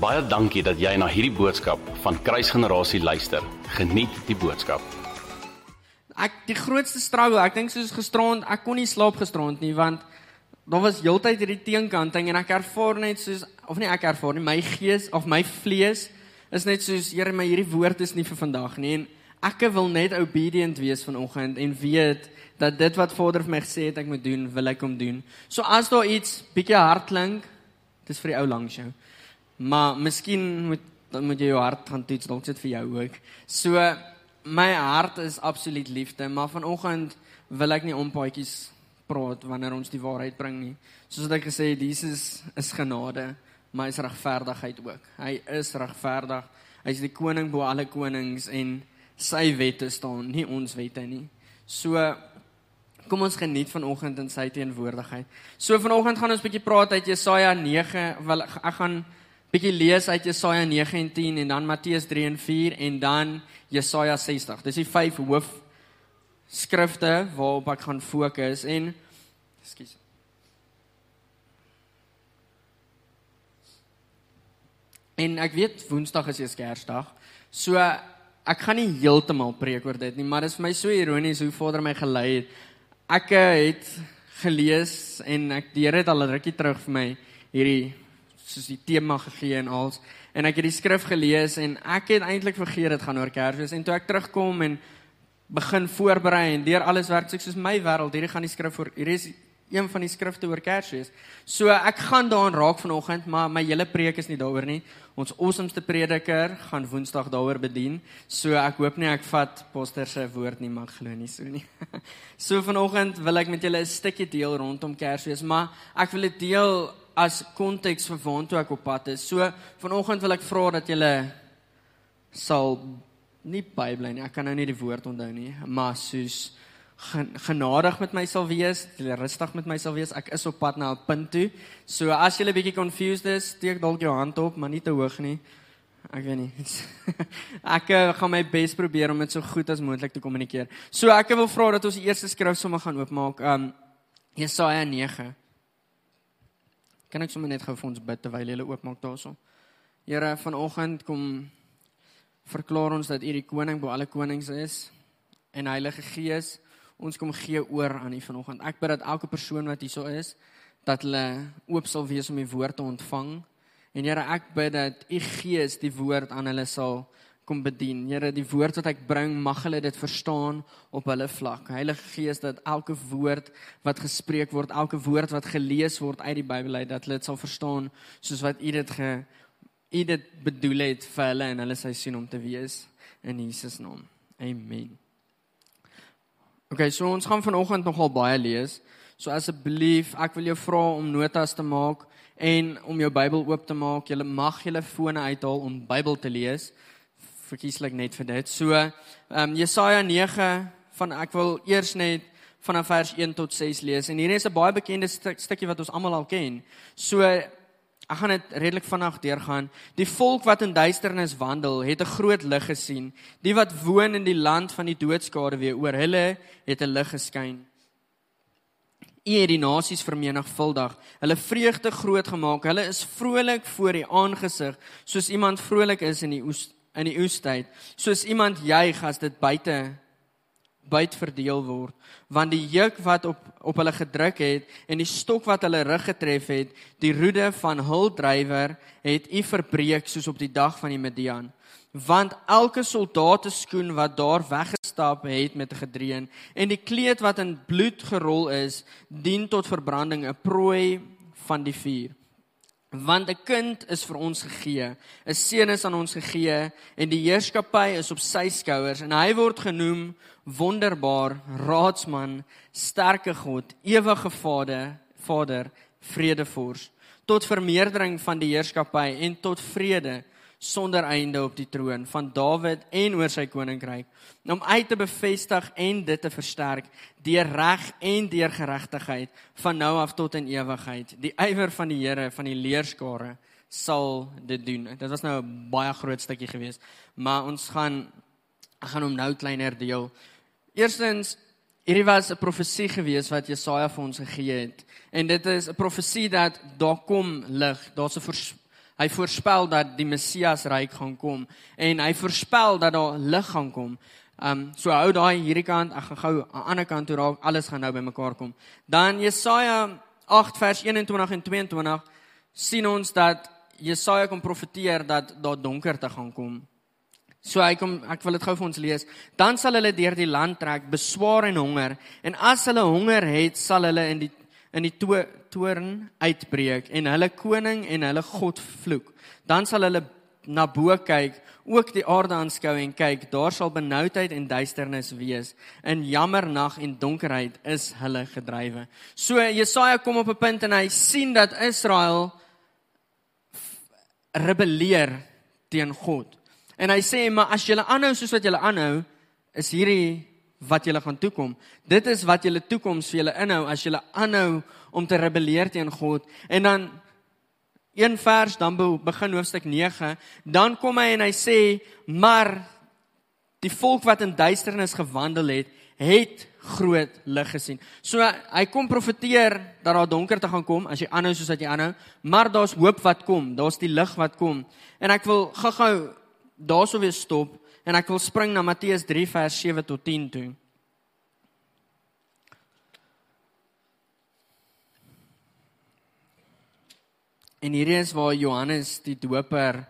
Baie dankie dat jy na hierdie boodskap van Kruisgenerasie luister. Geniet die boodskap. Ek die grootste struggle, ek dink soos gisterond, ek kon nie slaap gisterond nie want daar was heeltyd hierdie teenkanting en ek ervaar net soos of nie ek ervaar nie, my gees of my vlees is net soos Here, my hierdie woord is nie vir vandag nie en ek wil net obedient wees vanoggend en weet dat dit wat Vader vir my gesê het ek moet doen, wil ek hom doen. So as daar iets bietjie hard klink, dis vir die ou langs jou. Maar miskien moet dan moet jy jou hart gaan toets, dalk sit vir jou ook. So my hart is absoluut liefde, maar vanoggend wil ek nie om paadjies praat wanneer ons die waarheid bring nie. Soos wat ek gesê het, Jesus is genade, maar is regverdigheid ook. Hy is regverdig. Hy is die koning bo alle konings en sy wette staan, nie ons wette nie. So kom ons geniet vanoggend in sy teenwoordigheid. So vanoggend gaan ons 'n bietjie praat uit Jesaja 9, wel ek gaan bietjie lees uit Jesaja 9 en 10 en dan Matteus 3 en 4 en dan Jesaja 60. Dis die vyf hoof skrifte waarop ek gaan fokus en ekskuus. En ek weet Woensdag is eers Kersdag. So ek gaan nie heeltemal preek oor dit nie, maar dit is vir my so ironies hoe Vader my gelei het. Ek het gelees en ek die Here het al 'n rukkie terug vir my hierdie soos die tema gegee en als en ek het die skrif gelees en ek het eintlik vergeet dit gaan oor Kersfees en toe ek terugkom en begin voorberei en deur alles werk soos my wêreld hierdie gaan die skrif voor hier is een van die skrifte oor Kersfees. So ek gaan daaraan raak vanoggend, maar my hele preek is nie daaroor nie. Ons awesomeste prediker gaan Woensdag daaroor bedien. So ek hoop nie ek vat poster se woord nie, maar glo nie so nie. So vanoggend wil ek met julle 'n stukkie deel rondom Kersfees, maar ek wil dit deel as konteks vir waartoe ek op pad is. So vanoggend wil ek vra dat julle sal nie bybly nie. Ek kan nou nie die woord onthou nie, maar soos genadig met my sal wees, rustig met my sal wees. Ek is op pad na 'n punt toe. So as jy 'n bietjie confused is, steek dalk jou hand op, maar nie te hoog nie. Ek weet nie. ek uh, gaan my bes probeer om dit so goed as moontlik te kommunikeer. So ek wil vra dat ons die eerste skrif sommer gaan oopmaak. Um Jesaja 9. Kan ek sommer net gou vir ons bid terwyl jy oopmaak daarso? Here, vanoggend kom verklaar ons dat U die koning bo alle konings is en Heilige Gees ons kom gee oor aan U vanoggend. Ek bid dat elke persoon wat hierso is, dat hulle oop sal wees om U woord te ontvang. En Here, ek bid dat U Gees die woord aan hulle sal kom bedien. Here, die woord wat ek bring, mag hulle dit verstaan op hulle vlak. Heilige Gees, dat elke woord wat gespreek word, elke woord wat gelees word uit die Bybel uit, dat hulle dit sal verstaan soos wat U dit ge U dit bedoel het vir hulle en hulle sy sien om te wees in Jesus naam. Amen. Okay, so ons gaan vanoggend nogal baie lees. So asseblief, ek wil jou vra om notas te maak en om jou Bybel oop te maak. Jy mag julle fone uithaal om Bybel te lees. Verkieslik net vir dit. So, ehm um, Jesaja 9 van ek wil eers net vanaf vers 1 tot 6 lees. En hier is 'n baie bekende stuk, stukkie wat ons almal al ken. So Ek gaan dit redelik vinnig deurgaan. Die volk wat in duisternis wandel, het 'n groot lig gesien. Die wat woon in die land van die doodskade weer oor hulle het 'n lig geskyn. U het die nasies vermenigvuldig, hulle vreugde groot gemaak. Hulle is vrolik voor die aangesig, soos iemand vrolik is in die oes in die oestyd, soos iemand juig as dit buite byt verdeel word. Want die juk wat op op hulle gedruk het en die stok wat hulle rug getref het die roede van hul drywer het u verbreek soos op die dag van die Midian. Want elke soldaat se skoen wat daar weggestap het met 'n gedreun en die kleed wat in bloed gerol is dien tot verbranding 'n prooi van die vuur want 'n kind is vir ons gegee 'n seun is aan ons gegee en die heerskappy is op sy skouers en hy word genoem wonderbaar, raadsman, sterke God, ewige Vader, Vader, vredevors, tot vermeerdering van die heerskappy en tot vrede sonder einde op die troon van Dawid en oor sy koninkryk, om uit te bevestig en dit te versterk deur reg en deur geregtigheid van nou af tot in ewigheid. Die ywer van die Here van die leerskare sal dit doen. Dit was nou 'n baie groot stukkie geweest, maar ons gaan gaan hom nou kleiner deel. Eerstens, hierdie was 'n profesie gewees wat Jesaja vir ons gegee het. En dit is 'n profesie dat daar kom lig. Daar's 'n Hy voorspel dat die Messias ryk gaan kom en hy voorspel dat daar lig gaan kom. Um so hou daai hierdie kant, ek gaan gou aan die ander kant toe raak, alles gaan nou bymekaar kom. Dan Jesaja 8 vers 21 en 22 sien ons dat Jesaja kom profeteer dat daar donkerte gaan kom. So hy kom ek wil dit gou vir ons lees. Dan sal hulle deur die land trek, beswaar en honger, en as hulle honger het, sal hulle in die in die to toorn uitbreek en hulle koning en hulle God vloek. Dan sal hulle na bo kyk, ook die aarde aanskou en kyk, daar sal benoudheid en duisternis wees. In jammernag en donkerheid is hulle gedrywe. So Jesaja kom op 'n punt en hy sien dat Israel rebelleer teen God. En hy sê maar as julle aanhou soos wat julle aanhou, is hierdie wat julle gaan toekom. Dit is wat julle toekoms vir julle inhou as julle aanhou om te rebelleer teen God. En dan een vers dan begin hoofstuk 9, dan kom hy en hy sê, maar die volk wat in duisternis gewandel het, het groot lig gesien. So hy kom profeteer dat daar donker te gaan kom as jy aanhou soos wat jy aanhou, maar daar's hoop wat kom, daar's die lig wat kom. En ek wil gou-gou daarso weer stop en ek wil spring na Matteus 3 vers 7 tot 10 toe. En hierdie is waar Johannes die doper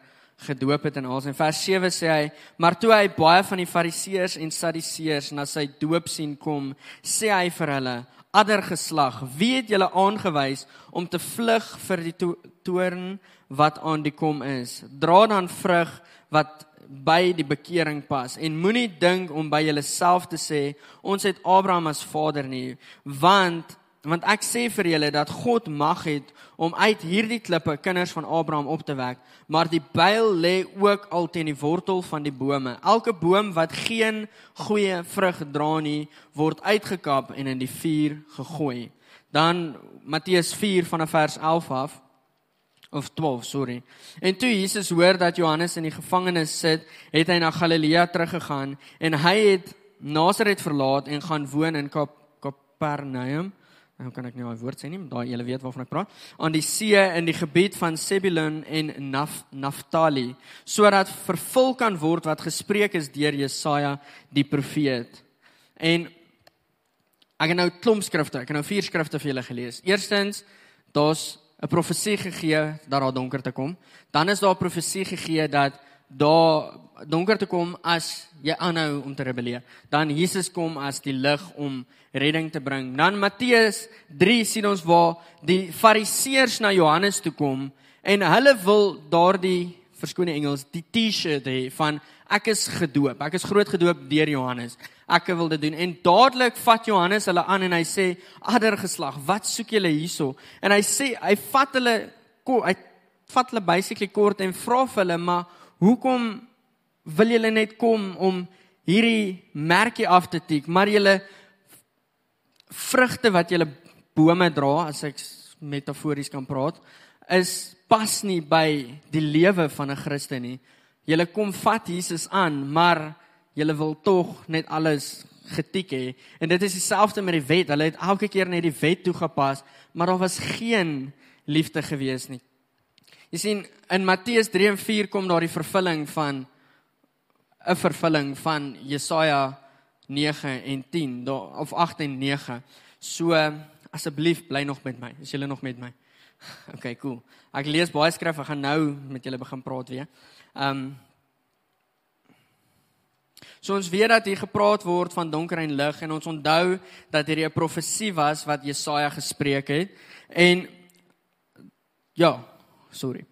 gedoop het en al sy vers 7 sê hy maar toe hy baie van die fariseërs en sadiseërs na sy doop sien kom sê hy vir hulle adder geslag wie het julle aangewys om te vlug vir die to toorn wat aan die kom is dra dan vrug wat by die bekering pas. En moenie dink om by jouself te sê ons het Abraham as vader nie want want ek sê vir julle dat God mag het om uit hierdie klippe kinders van Abraham op te wek maar die byl lê ook al teen die wortel van die bome. Elke boom wat geen goeie vrug dra nie word uitgekap en in die vuur gegooi. Dan Matteus 4 vanaf vers 11 af of 12, sorry. En toe Jesus hoor dat Johannes in die gevangenis sit, het hy na Galilea teruggegaan en hy het Nasaret verlaat en gaan woon in Kap Kapernaum. Nou kan ek nie daai woord sê nie, daai julle weet waarvan ek praat. Aan die see in die gebied van Zebulun en Naf Naftali, sodat vervul kan word wat gespreek is deur Jesaja die profeet. En ek het nou klomp skrifte, ek het nou vier skrifte vir julle gelees. Eerstens, daar's 'n profesie gegee dat daar donker te kom. Dan is daar 'n profesie gegee dat daar donker te kom as jy aanhou om te rebelleer. Dan Jesus kom as die lig om redding te bring. Dan Matteus 3 sien ons waar die Fariseërs na Johannes toe kom en hulle wil daardie verskoning Engels die T-shirt hê van ek is gedoop. Ek is groot gedoop deur Johannes ek wil dit doen. En dadelik vat Johannes hulle aan en hy sê: "Adder geslag, wat soek julle hierso?" En hy sê hy vat hulle hy vat hulle basically kort en vra vir hulle: "Maar hoekom wil julle net kom om hierdie merkie af te tik, maar julle vrugte wat julle bome dra, as ek metafories kan praat, is pas nie by die lewe van 'n Christen nie. Julle kom vat Jesus aan, maar julle wil tog net alles getik hê. En dit is dieselfde met die wet. Hulle het elke keer net die wet toegepas, maar daar was geen liefde gewees nie. Jy sien in Matteus 3 en 4 kom daar die vervulling van 'n vervulling van Jesaja 9 en 10 daar of 8 en 9. So asseblief bly nog met my. Is julle nog met my? Okay, cool. Ek lees baie skrif, ek gaan nou met julle begin praat weer. Ehm um, So ons weet dat hier gepraat word van donker en lig en ons onthou dat hierdie 'n profesie was wat Jesaja gespreek het. En ja, sorry.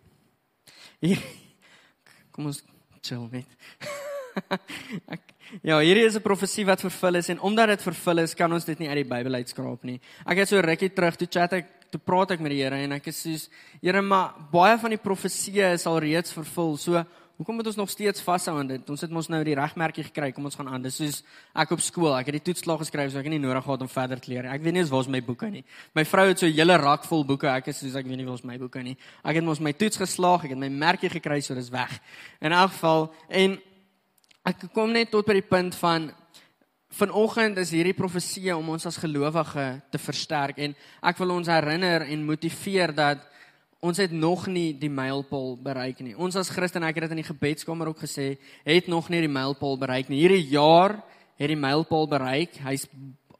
Hier, kom ons chill net. Ek, ja, hierdie is 'n profesie wat vervul is en omdat dit vervul is, kan ons dit nie uit die Bybel uitskraap nie. Ek het so rukkie terug toe chat ek toe praat ek met die Here en ek is soos Here, maar baie van die profesieë is al reeds vervul. So Hoekom moet ons nog steeds vashou aan dit? Ons het mos nou die regmerkie gekry, kom ons gaan aan. Dis soos ek op skool, ek het die toetslag geskryf, so ek het nie nodig gehad om verder te leer nie. Ek weet nie eens waar is my boeke nie. My vrou het so 'n hele rak vol boeke. Ek is soos ek weet nie waar is my boeke nie. Ek het mos my toets geslaag, ek het my merkie gekry, so dis weg. In elk geval en ek kom net tot by die punt van vanoggend is hierdie profesie om ons as gelowige te versterk en ek wil ons herinner en motiveer dat ons het nog nie die mylpaal bereik nie. Ons as Christen, ek het dit in die gebedskamer ook gesê, het nog nie die mylpaal bereik nie. Hierdie jaar het die mylpaal bereik. Hy's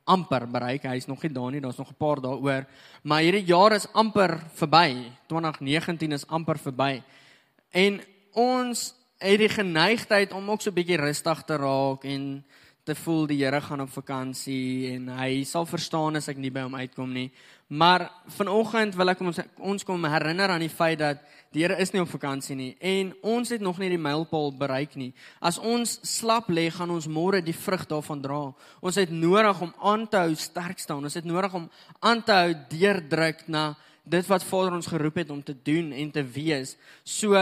amper bereik. Hy's nog nie daar nie. Daar's nog 'n paar dae oor. Maar hierdie jaar is amper verby. 2019 is amper verby. En ons het die geneigtheid om ook so 'n bietjie rustig te raak en te voel die Here gaan op vakansie en hy sal verstaan as ek nie by hom uitkom nie. Maar vanoggend wil ek ons ons kom herinner aan die feit dat die Here is nie op vakansie nie en ons het nog nie die mylpaal bereik nie. As ons slap lê, gaan ons môre die vrug daarvan dra. Ons het nodig om aan te hou sterk staan. Ons het nodig om aan te hou deurdruk na dit wat Vader ons geroep het om te doen en te wees. So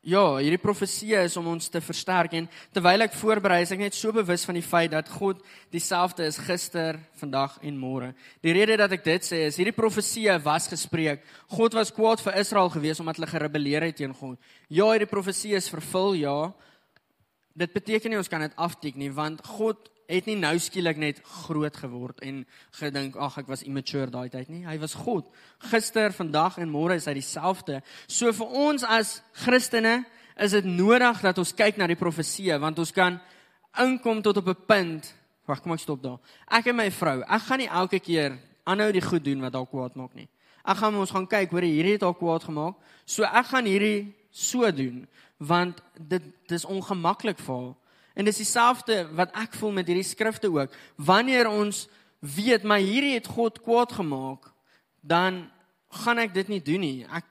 Ja, hierdie profesie is om ons te versterk en terwyl ek voorberei is ek net so bewus van die feit dat God dieselfde is gister, vandag en môre. Die rede dat ek dit sê is hierdie profesie was gespreek. God was kwaad vir Israel gewees omdat hulle gerebelleer het teen God. Ja, hierdie profesie is vervul, ja. Dit beteken nie ons kan dit aftik nie want God het nie nou skielik net groot geword en gedink ag ek was immature daai tyd nie. Hy was God. Gister, vandag en môre is hy dieselfde. So vir ons as Christene is dit nodig dat ons kyk na die profesie want ons kan inkom tot op 'n punt. Wag, kom ek stop daar. Ek en my vrou, ek gaan nie elke keer aanhou die goed doen wat dalk kwaad maak nie. Ek gaan ons gaan kyk hoor hierdie het al kwaad gemaak. So ek gaan hierdie so doen want dit dis ongemaklik vir haar. En dis dieselfde wat ek voel met hierdie skrifte ook. Wanneer ons weet maar hierdie het God kwaad gemaak, dan gaan ek dit nie doen nie. Ek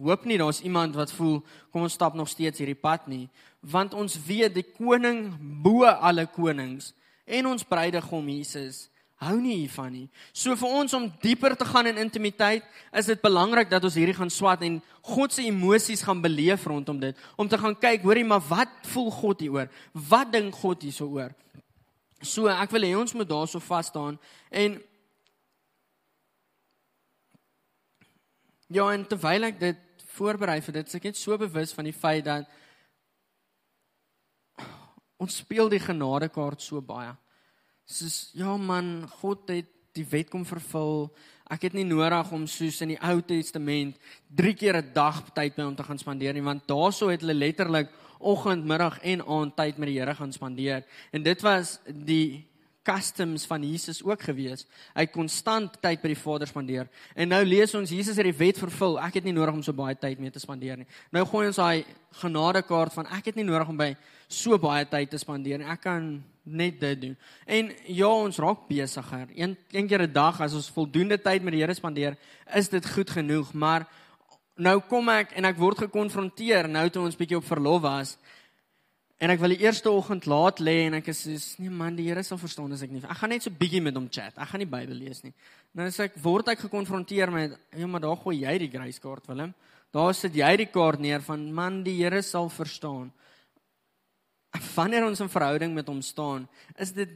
hoop nie daar's iemand wat voel kom ons stap nog steeds hierdie pad nie, want ons weet die koning bo alle konings en ons bruidegom Jesus hou nie hiervan nie. So vir ons om dieper te gaan in intimiteit, is dit belangrik dat ons hierdie gaan swat en God se emosies gaan beleef rondom dit, om te gaan kyk, hoorie, maar wat voel God hieroor? Wat dink God hieroor? So ek wil hê ons moet daarso vas staan en Ja, en terwyl ek dit voorberei vir dit, ek net so bewus van die feit dat ons speel die genadekaart so baie soos ja man, God het die wet kom vervul. Ek het nie nodig om soos in die Ou Testament 3 keer 'n dag tyd met hom te gaan spandeer nie, want daaroor het hulle letterlik oggend, middag en aand tyd met die Here gaan spandeer. En dit was die customs van Jesus ook gewees. Hy het konstant tyd by die Vader spandeer. En nou lees ons Jesus het die wet vervul. Ek het nie nodig om so baie tyd mee te spandeer nie. Nou gooi ons daai genadekaart van ek het nie nodig om by so baie tyd te spandeer nie. Ek kan net dit doen. En ja, ons raak besigger. Een een keer 'n dag as ons voldoende tyd met die Here spandeer, is dit goed genoeg, maar nou kom ek en ek word gekonfronteer nou toe ons bietjie op verlof was En ek wil die eerste oggend laat lê en ek is soos nee man, die Here sal verstaan as ek nie. Ek gaan net so bietjie met hom chat. Ek gaan nie Bybel lees nie. Nou as ek word ek gekonfronteer met ja, maar daar gooi jy die gryskaart Willem. Daar sit jy die kaart neer van man, die Here sal verstaan. Wanneer ons 'n verhouding met hom staan, is dit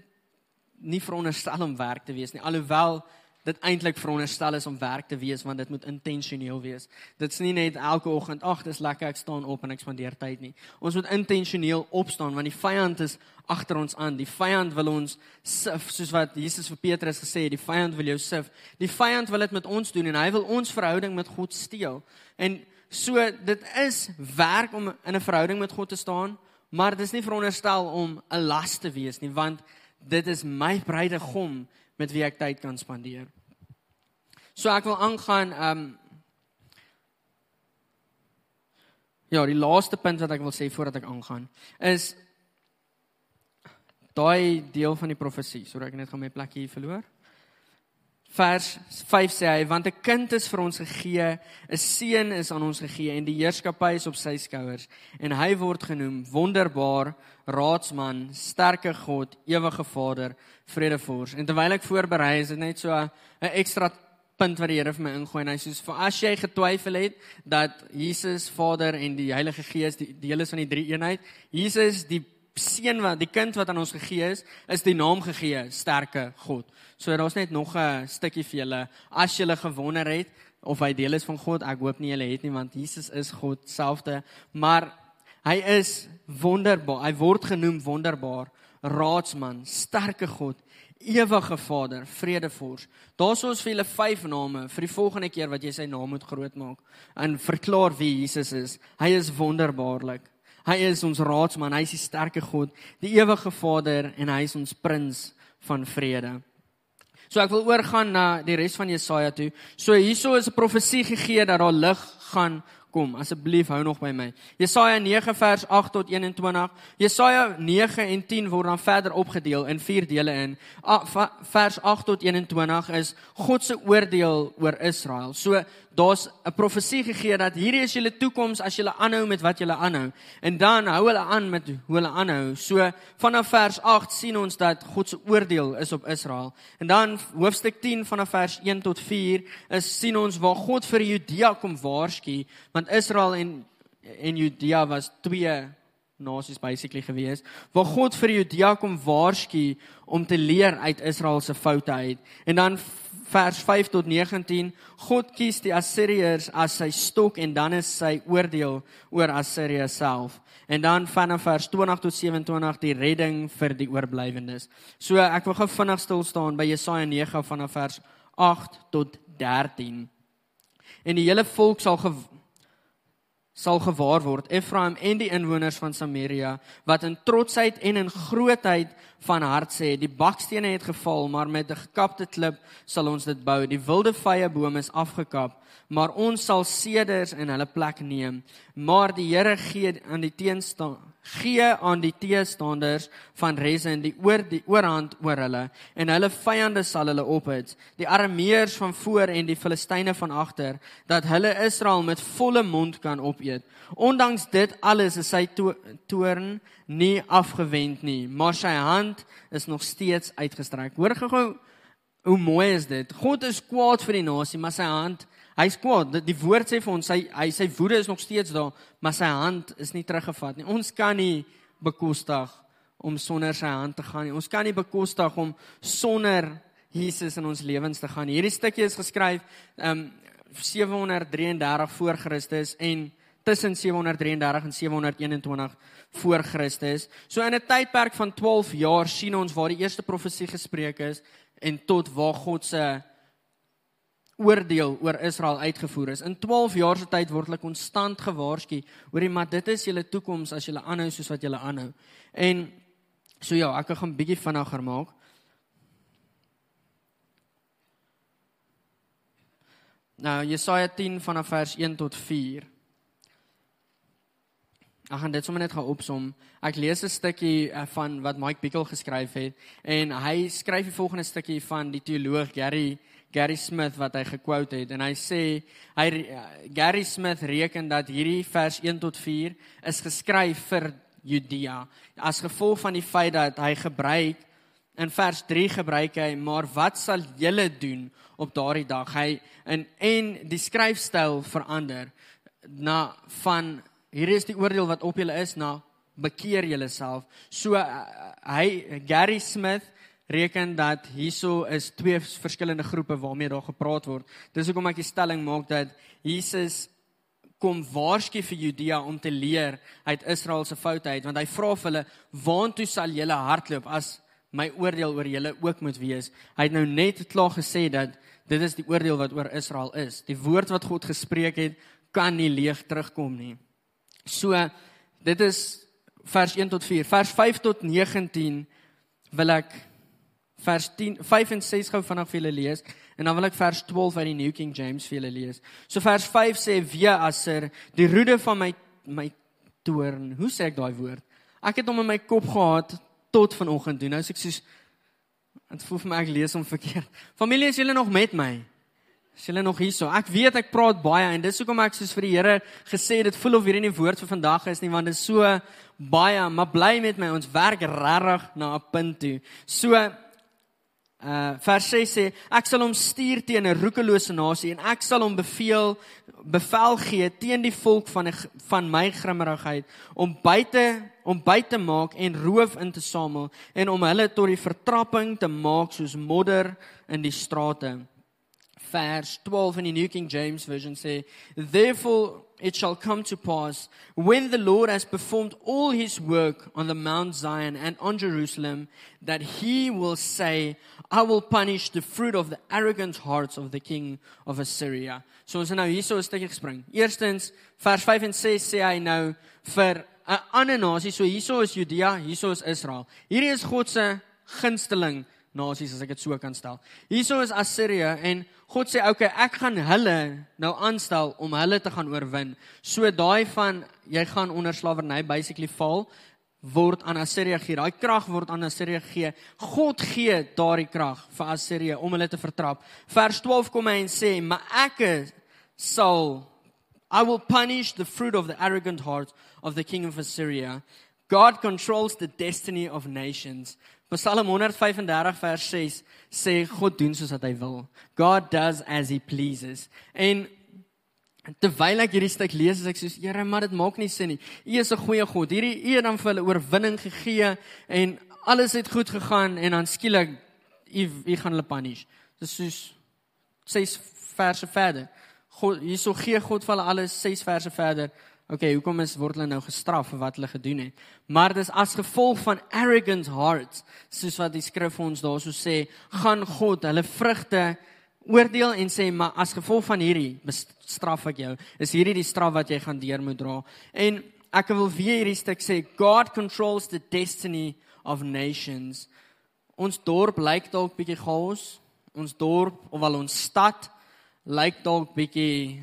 nie veronderstel om werk te wees nie. Alhoewel dit eintlik veronderstel is om werk te wees want dit moet intentioneel wees. Dit's nie net elke oggend, ag, dis lekker ek staan op en ek spandeer tyd nie. Ons moet intentioneel opstaan want die vyand is agter ons aan. Die vyand wil ons sif soos wat Jesus vir Petrus gesê het, die vyand wil jou sif. Die vyand wil dit met ons doen en hy wil ons verhouding met God steel. En so dit is werk om in 'n verhouding met God te staan, maar dit is nie veronderstel om 'n las te wees nie want dit is my bruidegom met wie ek tyd kan spandeer. So ek wil aangaan um, Ja, die laaste punt wat ek wil sê voordat ek aangaan is daai deel van die profesie, sodat ek net gaan my plek hier verloor. Vers 5 sê hy want 'n kind is vir ons gegee, 'n seun is aan ons gegee en die heerskappy is op sy skouers en hy word genoem wonderbaar, raadsman, sterke God, ewige Vader, vredevors. En terwyl ek voorberei is dit net so 'n ekstra punt wat die Here vir my ingooi en hy sê vir as jy getwyfel het dat Jesus Vader en die Heilige Gees die deel is van die drie eenheid, Jesus die seun wat die kind wat aan ons gegee is, is die naam gegee sterke God. So daar's net nog 'n stukkie vir julle as julle gewonder het of hy deel is van God. Ek hoop nie julle het nie want Jesus is God selfde, maar hy is wonderbaar. Hy word genoem wonderbaar, raadsman, sterke God, ewige Vader, vredevors. Daar's ons vir julle vyf name vir die volgende keer wat jy sy naam moet grootmaak en verklaar wie Jesus is. Hy is wonderbaarlik. Hy is ons raadsman, hy is die sterke God, die ewige Vader en hy is ons prins van vrede. So ek wil oorgaan na die res van Jesaja toe. So hierso is 'n profesie gegee dat daar lig gaan kom. Asseblief hou nog by my. Jesaja 9 vers 8 tot 21. Jesaja 9 en 10 word dan verder opgedeel in vier dele in. A, vers 8 tot 21 is God se oordeel oor Israel. So daar's 'n profesie gegee dat hierdie is julle toekoms as julle aanhou met wat julle aanhou. En dan hou hulle aan met hoe hulle aanhou. So vanaf vers 8 sien ons dat God se oordeel is op Israel. En dan hoofstuk 10 vanaf vers 1 tot 4 is sien ons waar God vir Judea kom waarsku, want Israel en en Judea was twee nasies basically gewees waar God vir Judea kom waarsku om te leer uit Israel se foute uit. En dan vers 5 tot 19, God kies die Assiriërs as sy stok en dan is sy oordeel oor Assirië self. En dan vanaf vers 20 tot 27 die redding vir die oorblywendes. So ek wil gou vinnig stil staan by Jesaja 9 vanaf vers 8 tot 13. En die hele volk sal sal gewaar word. Efraim en die inwoners van Samaria wat in trotsheid en in grootheid van hart sê die bakstene het geval maar met 'n gekapte klip sal ons dit bou. Die wilde vye bome is afgekap maar ons sal seders in hulle plek neem. Maar die Here gee aan die teenstaan gee aan die teestanders van Rezin die oor die oorhand oor hulle. En hulle vyande sal hulle ophits. Die arameërs van voor en die filistyne van agter dat hulle Israel met volle mond kan opeet. Ondanks dit alles is sy to toorn nie afgewend nie maar sy hand is nog steeds uitgestrek. Hoor gou hoe mooi is dit? God is kwaad vir die nasie maar sy hand Hy's kwaad. Die woord sê vir ons sy hy sy woede is nog steeds daar, maar sy hand is nie teruggevat nie. Ons kan nie bekostig om sonder sy hand te gaan nie. Ons kan nie bekostig om sonder Jesus in ons lewens te gaan. Hierdie stukkie is geskryf um 733 voor Christus en tussen 733 en 721 voor Christus. So in 'n tydperk van 12 jaar sien ons waar die eerste profesie gespreek is en tot waar God se oordeel oor Israel uitgevoer is. In 12 jaar se tyd word hulle konstant gewaarsku oor die maar dit is julle toekoms as julle aanhou soos wat julle aanhou. En so ja, ek gaan 'n bietjie vinniger maak. Nou Jesaja 10 vanaf vers 1 tot 4. Ek gaan dit sommer net gaan opsom. Ek lees 'n stukkie eh, van wat Mike Bickle geskryf het en hy skryf die volgende stukkie van die teoloog Gary Gary Smith wat hy gekwote het. En hy sê hy Gary Smith reken dat hierdie vers 1 tot 4 is geskryf vir Judea. As gevolg van die feit dat hy gebruik in vers 3 gebruik hy maar wat sal julle doen op daardie dag? Hy in en die skryfstyl verander na van hier is die oordeel wat op julle is na bekeer julleself so hy Gary Smith reken dat hierso is twee verskillende groepe waarmee daar gepraat word. Dis hoekom ek die stelling maak dat Jesus kom waarsku vir Judea om te leer uit Israel se foute uit want hy vra vir hulle waantoe sal julle hardloop as my oordeel oor julle ook moet wees. Hy het nou net klaar gesê dat dit is die oordeel wat oor Israel is. Die woord wat God gespreek het kan nie leeg terugkom nie. So dit is vers 1 tot 4. Vers 5 tot 19 wil ek vers 10 5 en 6 gou vinnig vir julle lees en dan wil ek vers 12 uit die New King James vir julle lees. So vers 5 sê wie aser die roede van my my toorn. Hoe sê ek daai woord? Ek het hom in my kop gehad tot vanoggend doen. Nou as ek soos dit voel vir my ek lees hom verkeerd. Familie is julle nog met my? Is julle nog hierso? Ek weet ek praat baie en dis hoekom ek soos vir die Here gesê dit voel of hierdie nie woord vir vandag is nie want dit is so baie, maar bly met my. Ons werk regtig na 'n punt toe. So Uh vers 6 sê ek sal hom stuur teen 'n roekelose nasie en ek sal hom beveel bevel gee teen die volk van van my grimmerigheid om buite om buite maak en roof in te samel en om hulle tot die vertrapping te maak soos modder in die strate. vers 12 in die New King James version sê therefore it shall come to pass when the Lord has performed all his work on the Mount Zion and on Jerusalem that he will say I will punish the fruit of the arrogant hearts of the king of Assyria. So ons nou hierso 'n stukkie gespring. Eerstens vers 5 en 6 sê hy nou vir 'n ander nasie. So hierso is Judea, hierso is Israel. Hierdie is God se gunsteling nasies as ek dit so kan stel. Hierso is Assirië en God sê okay, ek gaan hulle nou aanstel om hulle te gaan oorwin. So daai van jy gaan onder slawerny basically val word aan Assirië gee. Daai krag word aan Assirië gee. God gee daardie krag vir Assirië om hulle te vertrap. Vers 12 kom hy en sê, "Maar ek sal I will punish the fruit of the arrogant heart of the king of Assyria. God controls the destiny of nations." Psalm 135 vers 6 sê God doen soos wat hy wil. God does as he pleases. En terwyl ek hierdie stuk lees, as ek soos Here, maar dit maak nie sin nie. U is 'n goeie God. Hierdie U het dan vir hulle oorwinning gegee en alles het goed gegaan en dan skielik U U gaan hulle punish. Dis soos 6 verse verder. God hierso gee God vir hulle alles 6 verse verder. Okay, hoekom is word hulle nou gestraf vir wat hulle gedoen het? Maar dis as gevolg van arrogant hearts, soos wat die skrif ons daarso sê, gaan God hulle vrugte oordeel en sê, maar as gevolg van hierdie bestraf ek jou. Is hierdie die straf wat jy gaan deur moet dra? En ek wil weer hierdie stuk sê, God controls the destiny of nations. Ons dorp lyk dalk bietjie chaos. Ons dorp of al ons stad lyk dalk bietjie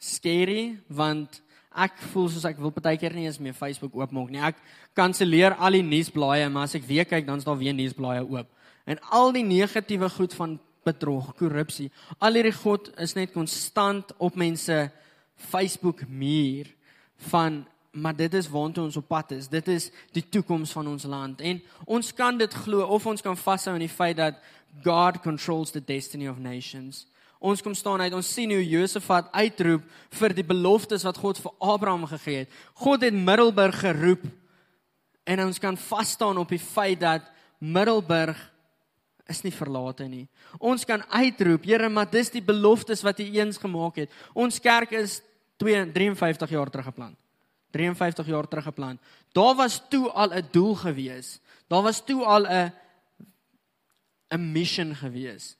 scary want ek voel soos ek wil partykeer nie eens meer Facebook oopmaak nie. Ek kanselleer al die nuusblaaie, maar as ek weer kyk dan is daar weer nuusblaaie oop. En al die negatiewe goed van bedrog, korrupsie, al hierdie goed is net konstant op mense Facebook muur van maar dit is waartoe ons op pad is. Dit is die toekoms van ons land. En ons kan dit glo of ons kan vashou aan die feit dat God controls the destiny of nations ons kom staan uit. Ons sien hoe Josafat uitroep vir die beloftes wat God vir Abraham gegee het. God het Middelburg geroep en ons kan vas staan op die feit dat Middelburg is nie verlate nie. Ons kan uitroep, Here, maar dis die beloftes wat U eens gemaak het. Ons kerk is 253 jaar terug geplant. 53 jaar terug geplant. Daar was toe al 'n doel gewees. Daar was toe al 'n 'n mission gewees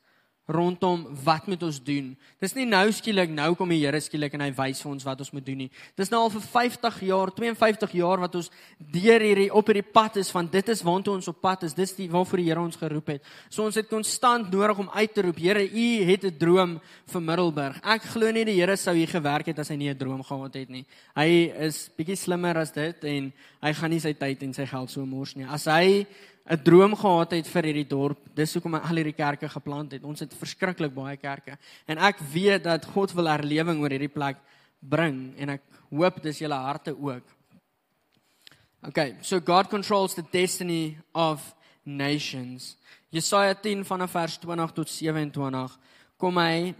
rondom wat moet ons doen. Dis nie nou skielik nou kom die Here skielik en hy wys vir ons wat ons moet doen nie. Dis nou al vir 50 jaar, 52 jaar wat ons deur hierdie op hierdie pad is van dit is waartoe ons op pad is. Dis die waarvoor die Here ons geroep het. So ons het konstant nodig om uit te roep, Here, U het 'n droom vir Middelburg. Ek glo nie die Here sou hier gewerk het as hy nie 'n droom gehad het nie. Hy is bietjie slimmer as dit en hy gaan nie sy tyd en sy geld so mors nie. As hy 'n droom gehad het vir hierdie dorp. Dis hoekom hy al hierdie kerke geplant het. Ons het verskriklik baie kerke. En ek weet dat God wil herlewing oor hierdie plek bring en ek hoop dis julle harte ook. Okay, so God controls the destiny of nations. Jesaja 10 vanaf vers 20 tot 27 kom hy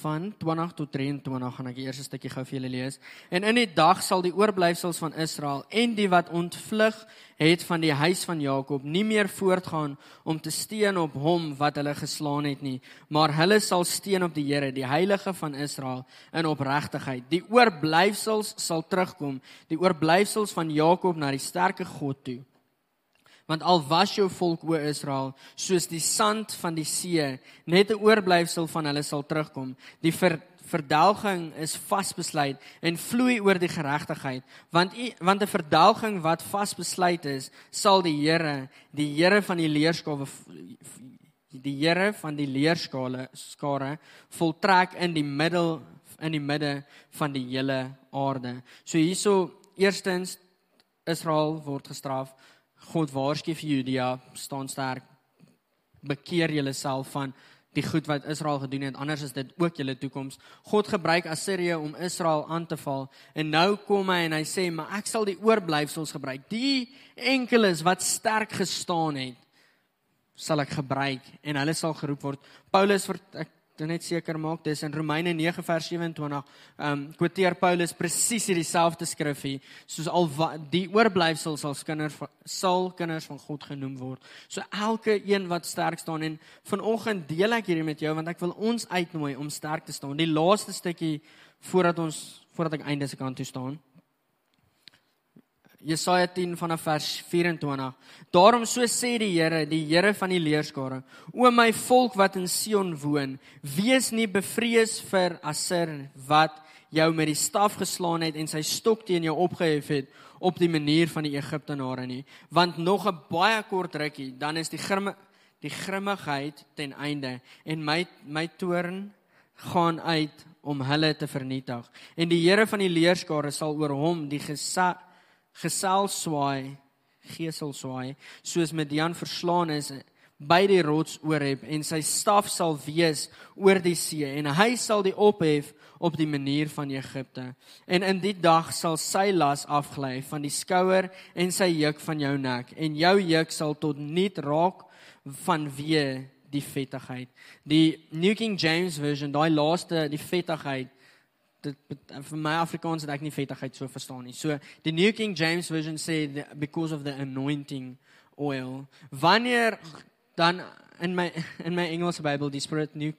van 20 tot 23 gaan ek die eerste stukkie gou vir julle lees. En in die dag sal die oorblyfsels van Israel en die wat ontvlug het van die huis van Jakob nie meer voortgaan om te steun op hom wat hulle geslaan het nie, maar hulle sal steun op die Here, die heilige van Israel in opregtigheid. Die oorblyfsels sal terugkom, die oorblyfsels van Jakob na die sterke God toe want al was jou volk o Israel soos die sand van die see net 'n oorblyfsel van hulle sal terugkom. Die ver, verdelging is vasbesluit en vloei oor die geregtigheid. Want want 'n verdelging wat vasbesluit is sal die Here die Here van die leerskawe die Here van die leerskale skare voltrek in die middel in die midde van die hele aarde. So hierso eerstens Israel word gestraf God waarsku vir Judea, staan sterk. Bekeer julleself van die goed wat Israel gedoen het, anders is dit ook julle toekoms. God gebruik Assirië om Israel aan te val en nou kom hy en hy sê, "Maar ek sal die oorblyfsels gebruik. Die enkeles wat sterk gestaan het, sal ek gebruik en hulle sal geroep word." Paulus vir ek net seker maak dis in Romeine 9 vers 27 ehm um, quoteer Paulus presies hierdie selfde skrifgie soos al die oorblyfsels sal kinders sal kinders van God genoem word. So elke een wat sterk staan en vanoggend deel ek hierdie met jou want ek wil ons uitnooi om sterk te staan. Die laaste stukkie voordat ons voordat ek einde se kant toe staan. Jesaja 10 vanaf vers 24. Daarom so sê die Here, die Here van die leerskare: O my volk wat in Sion woon, wees nie bevrees vir Assir wat jou met die staf geslaan het en sy stok teen jou opgehef het op die manier van die Egiptenare nie, want nog 'n baie kort rukkie, dan is die grimme die grimmigheid ten einde en my my toorn gaan uit om hulle te vernietig. En die Here van die leerskare sal oor hom die gesag gesel swaai, gesel swaai, soos Midian verslaan is by die rots Oreb en sy staf sal wees oor die see en hy sal die ophef op die manier van Egipte. En in die dag sal sy las afgly van die skouer en sy juk van jou nek en jou juk sal tot niet raak vanweë die vettigheid. Die New King James version, daai laaste die vettigheid dit vir my Afrikaans het ek nie vettigheid so verstaan nie. So die New King James version sê because of the anointing oil. Wanneer dan in my in my Engelse Bybel die Spirit New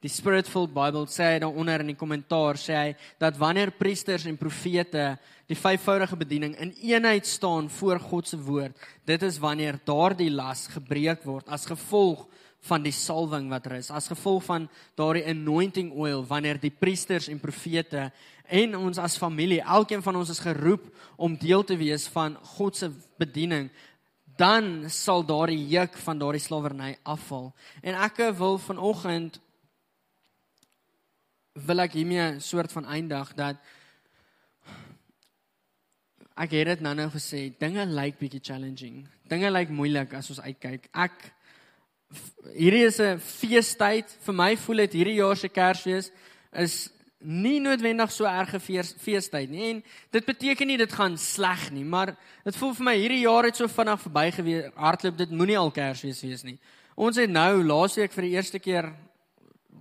die Spiritful Bible sê dan onder in die kommentaar sê hy dat wanneer priesters en profete die vyfvoudige bediening in eenheid staan voor God se woord, dit is wanneer daardie las gebreek word as gevolg van die salwing wat er is. As gevolg van daardie anointing oil wanneer die priesters en profete en ons as familie elkeen van ons is geroep om deel te wees van God se bediening dan sal daardie juk van daardie slawerny afval. En ek wil vanoggend wil ek hiermee 'n soort van eindig dat ek het dit nou-nou gesê dinge lyk bietjie challenging. Dinge lyk moeilik as ons uitkyk. Ek hierdie is 'n feestyd. Vir my voel dit hierdie jaar se Kersfees is nie noodwendig so erge feestyd nie. En dit beteken nie dit gaan sleg nie, maar dit voel vir my hierdie jaar het so vinnig verbygewees. Hardloop dit moenie al Kersfees wees nie. Ons het nou laasweek vir die eerste keer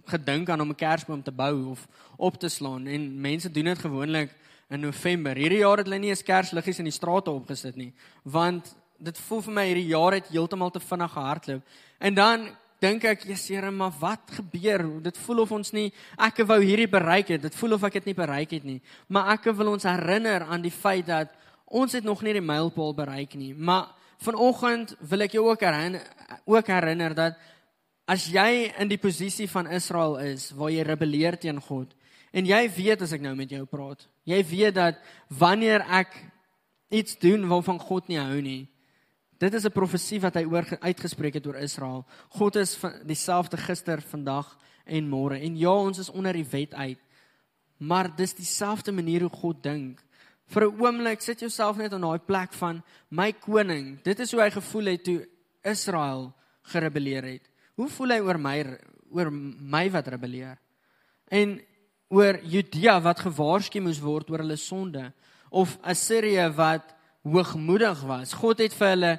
gedink aan om 'n Kersboom te bou of op te slaan en mense doen dit gewoonlik in November. Hierdie jaar het hulle nie eens Kersliggies in die strate opgesit nie, want dit voel vir my hierdie jaar het heeltemal te vinnig gehardloop. En dan dink ek, "Ja, Here, maar wat gebeur? Dit voel of ons nie ek wou hierdie bereik het. Dit voel of ek dit nie bereik het nie. Maar ek wil ons herinner aan die feit dat ons het nog nie die mylpaal bereik nie. Maar vanoggend wil ek jou ook herinner ook herinner dat as jy in die posisie van Israel is waar jy rebelleer teen God en jy weet as ek nou met jou praat, jy weet dat wanneer ek iets doen waarvan God nie hou nie, Dit is 'n profesie wat hy oor uitgespreek het oor Israel. God is dieselfde gister, vandag en môre. En ja, ons is onder die wet uit. Maar dis dieselfde manier hoe God dink. Vir 'n oomblik sit jouself net in daai plek van my koning. Dit is hoe hy gevoel het toe Israel gerebelleer het. Hoe voel hy oor my oor my wat rebelleer? En oor Judea wat gewaarsku moes word oor hulle sonde of Assirië wat hoogmoedig was. God het vir hulle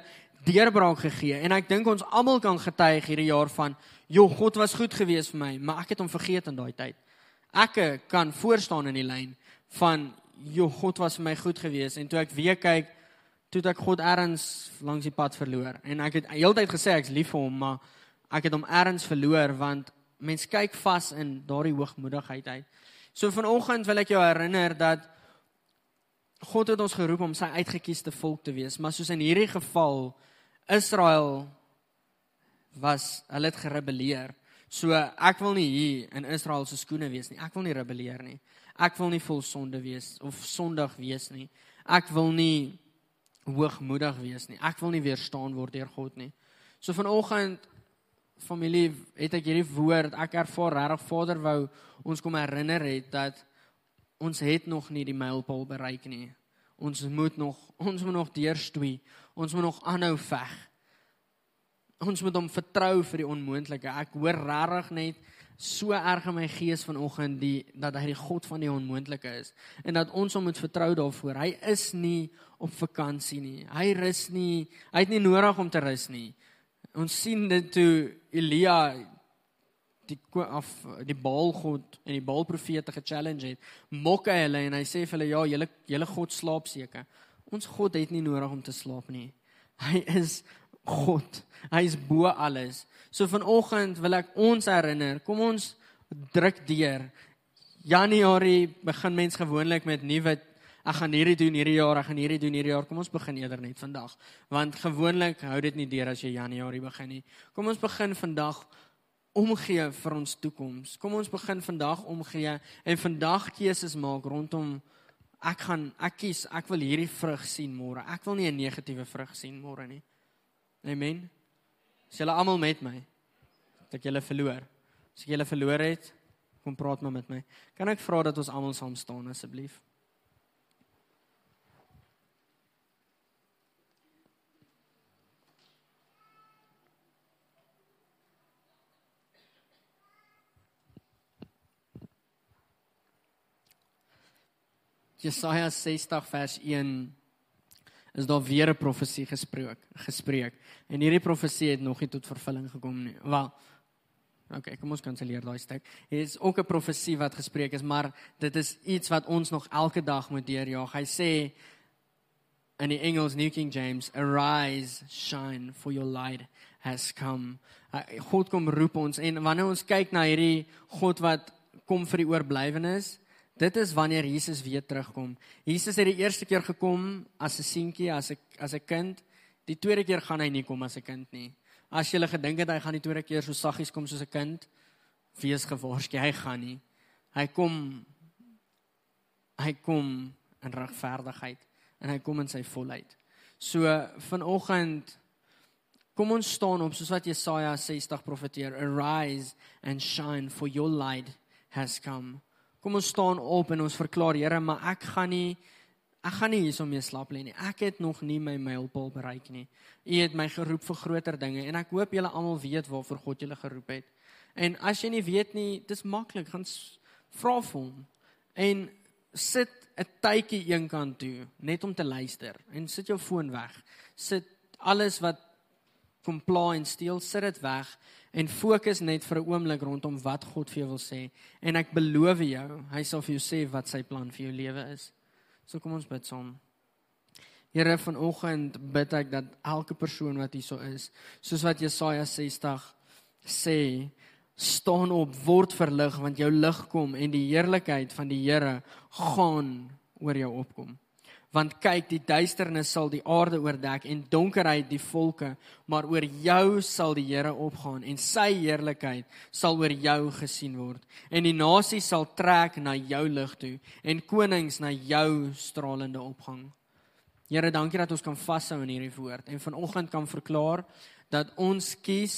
deurbraak gegee en ek dink ons almal kan getuig hierdie jaar van, "Jo, God was goed geweest vir my, maar ek het hom vergeet in daai tyd." Ek kan voor staan in die lyn van, "Jo, God was vir my goed geweest." En toe ek weer kyk, toe ek God erns langs die pad verloor en ek het heeltyd gesê ek's lief vir hom, maar ek het hom erns verloor want mense kyk vas in daardie hoogmoedigheid uit. So vanoggend wil ek jou herinner dat God het ons geroep om sy uitgekiesde volk te wees, maar soos in hierdie geval Israel was hulle het gerebelleer. So ek wil nie hier in Israel se skoene wees nie. Ek wil nie rebelleer nie. Ek wil nie vol sonde wees of sondig wees nie. Ek wil nie hoogmoedig wees nie. Ek wil nie weerstaan word deur God nie. So vanoggend familie, het ek hierdie woord, ek ervaar regtig Vader wou ons kom herinner het dat ons het nog nie die mylpaal bereik nie. Ons moet nog ons moet nog deurstoei. Ons moet nog aanhou veg. Ons moet hom vertrou vir die onmoontlike. Ek hoor regtig net so erg in my gees vanoggend die dat hy die God van die onmoontlike is en dat ons hom moet vertrou daarvoor. Hy is nie op vakansie nie. Hy rus nie. Hy het nie nodig om te rus nie. Ons sien dit toe Elia die af die Baalgod en die Baalprofete ge-challenge het, mok hy hulle en hy sê vir hulle ja, julle julle God slaap seker. Ons God het nie nodig om te slaap nie. Hy is God. Hy is bo alles. So vanoggend wil ek ons herinner, kom ons druk deur. Januarie begin mens gewoonlik met nuwe ek gaan hierdie doen hierdie jaar, ek gaan hierdie doen hierdie jaar. Kom ons begin eerder net vandag. Want gewoonlik hou dit nie deur as jy Januarie begin nie. Kom ons begin vandag omgee vir ons toekoms. Kom ons begin vandag omgee en vandag keuses maak rondom ek gaan ek kies, ek wil hierdie vrug sien môre. Ek wil nie 'n negatiewe vrug sien môre nie. Amen. Is julle almal met my? Dat ek julle verloor. As ek julle verloor het, kom praat maar met my. Kan ek vra dat ons almal saam staan asseblief? Jesaja 60 vers 1 is daar weer 'n profesie gespreek, gespreek. En hierdie profesie het nog nie tot vervulling gekom nie. Wel, Okay, kom ons kanselleer daai stuk. Hier is ook 'n profesie wat gespreek is, maar dit is iets wat ons nog elke dag moet deurjaag. Hy sê in die Engels New King James, "Arise, shine, for your light has come." God kom roep ons en wanneer ons kyk na hierdie God wat kom vir die oorblywenis, dit is wanneer Jesus weer terugkom. Jesus het die eerste keer gekom as 'n seentjie, as 'n as 'n kind. Die tweede keer gaan hy nie kom as 'n kind nie. As jy gedink het hy gaan die tweede keer so saggies kom soos 'n kind, wees gewaarsku, hy gaan nie. Hy kom hy kom in regverdigheid en hy kom in sy volheid. So vanoggend kom ons staan op soos wat Jesaja 60 profeteer, arise and shine for your light has come. Kom ons staan op en ons verklaar Here, maar ek gaan nie ek gaan nie hierso mee slaap lê nie. Ek het nog nie my mylpaal bereik nie. U het my geroep vir groter dinge en ek hoop julle almal weet waarvoor God julle geroep het. En as jy nie weet nie, dis maklik, gaan vra vir hom. En sit 'n tydjie eenkant toe net om te luister en sit jou foon weg. Sit alles wat kom pla en steel, sit dit weg en fokus net vir 'n oomblik rondom wat God vir jou wil sê. En ek beloof jou, hy sal vir jou sê wat sy plan vir jou lewe is. So kom ons bid saam. Here vanoggend bid ek dat elke persoon wat hierso is, soos wat Jesaja 60 sê, staan op, word verlig want jou lig kom en die heerlikheid van die Here gaan oor jou opkom. Want kyk, die duisternis sal die aarde oordek en donkerheid die volke, maar oor jou sal die Here opgaan en sy heerlikheid sal oor jou gesien word. En die nasies sal trek na jou lig toe en konings na jou stralende opgang. Here, dankie dat ons kan vashou in hierdie woord en vanoggend kan verklaar dat ons kies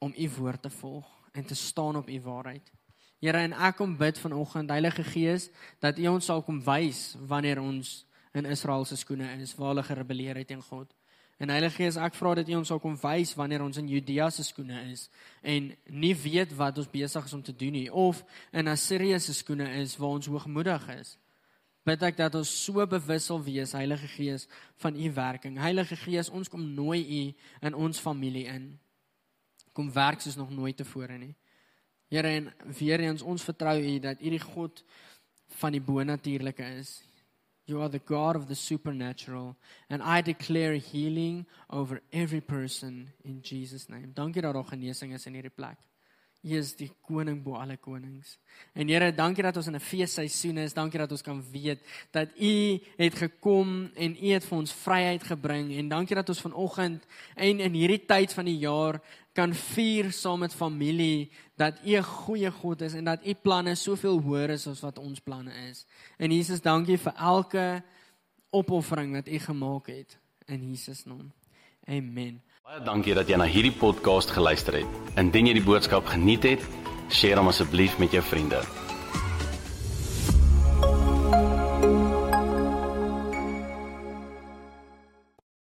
om u woord te volg en te staan op u waarheid. Here, en ek kom bid vanoggend Heilige Gees dat u ons sal kom wys wanneer ons in Israel se skoene is, waar hulle gerebelleer het teen God. En Heilige Gees, ek vra dat u ons sal kom wys wanneer ons in Judea se skoene is en nie weet wat ons besig is om te doen nie of in Assirië se skoene is waar ons hoogmoedig is. Bid ek dat ons so bewus sal wees, Heilige Gees, van u werking. Heilige Gees, ons kom nooi u in ons familie in. Kom werk soos nog nooit tevore nie. Here en weer eens ons vertrou u dat u die God van die bonatuurlike is. You are the God of the supernatural and I declare healing over every person in Jesus name. Dankie dat daar genesing is in hierdie plek. U is die koning bo alle konings. En Here, dankie dat ons in 'n feesseisoen is. Dankie dat ons kan weet dat U het gekom en U het vir ons vryheid gebring en dankie dat ons vanoggend en in hierdie tyd van die jaar kan vier saam met familie dat U 'n goeie God is en dat U planne soveel hoër is as wat ons planne is. En Jesus, dankie vir elke opoffering wat U gemaak het in Jesus naam. Amen. Baie dankie dat jy na hierdie podcast geluister het. Indien jy die boodskap geniet het, deel hom asseblief met jou vriende.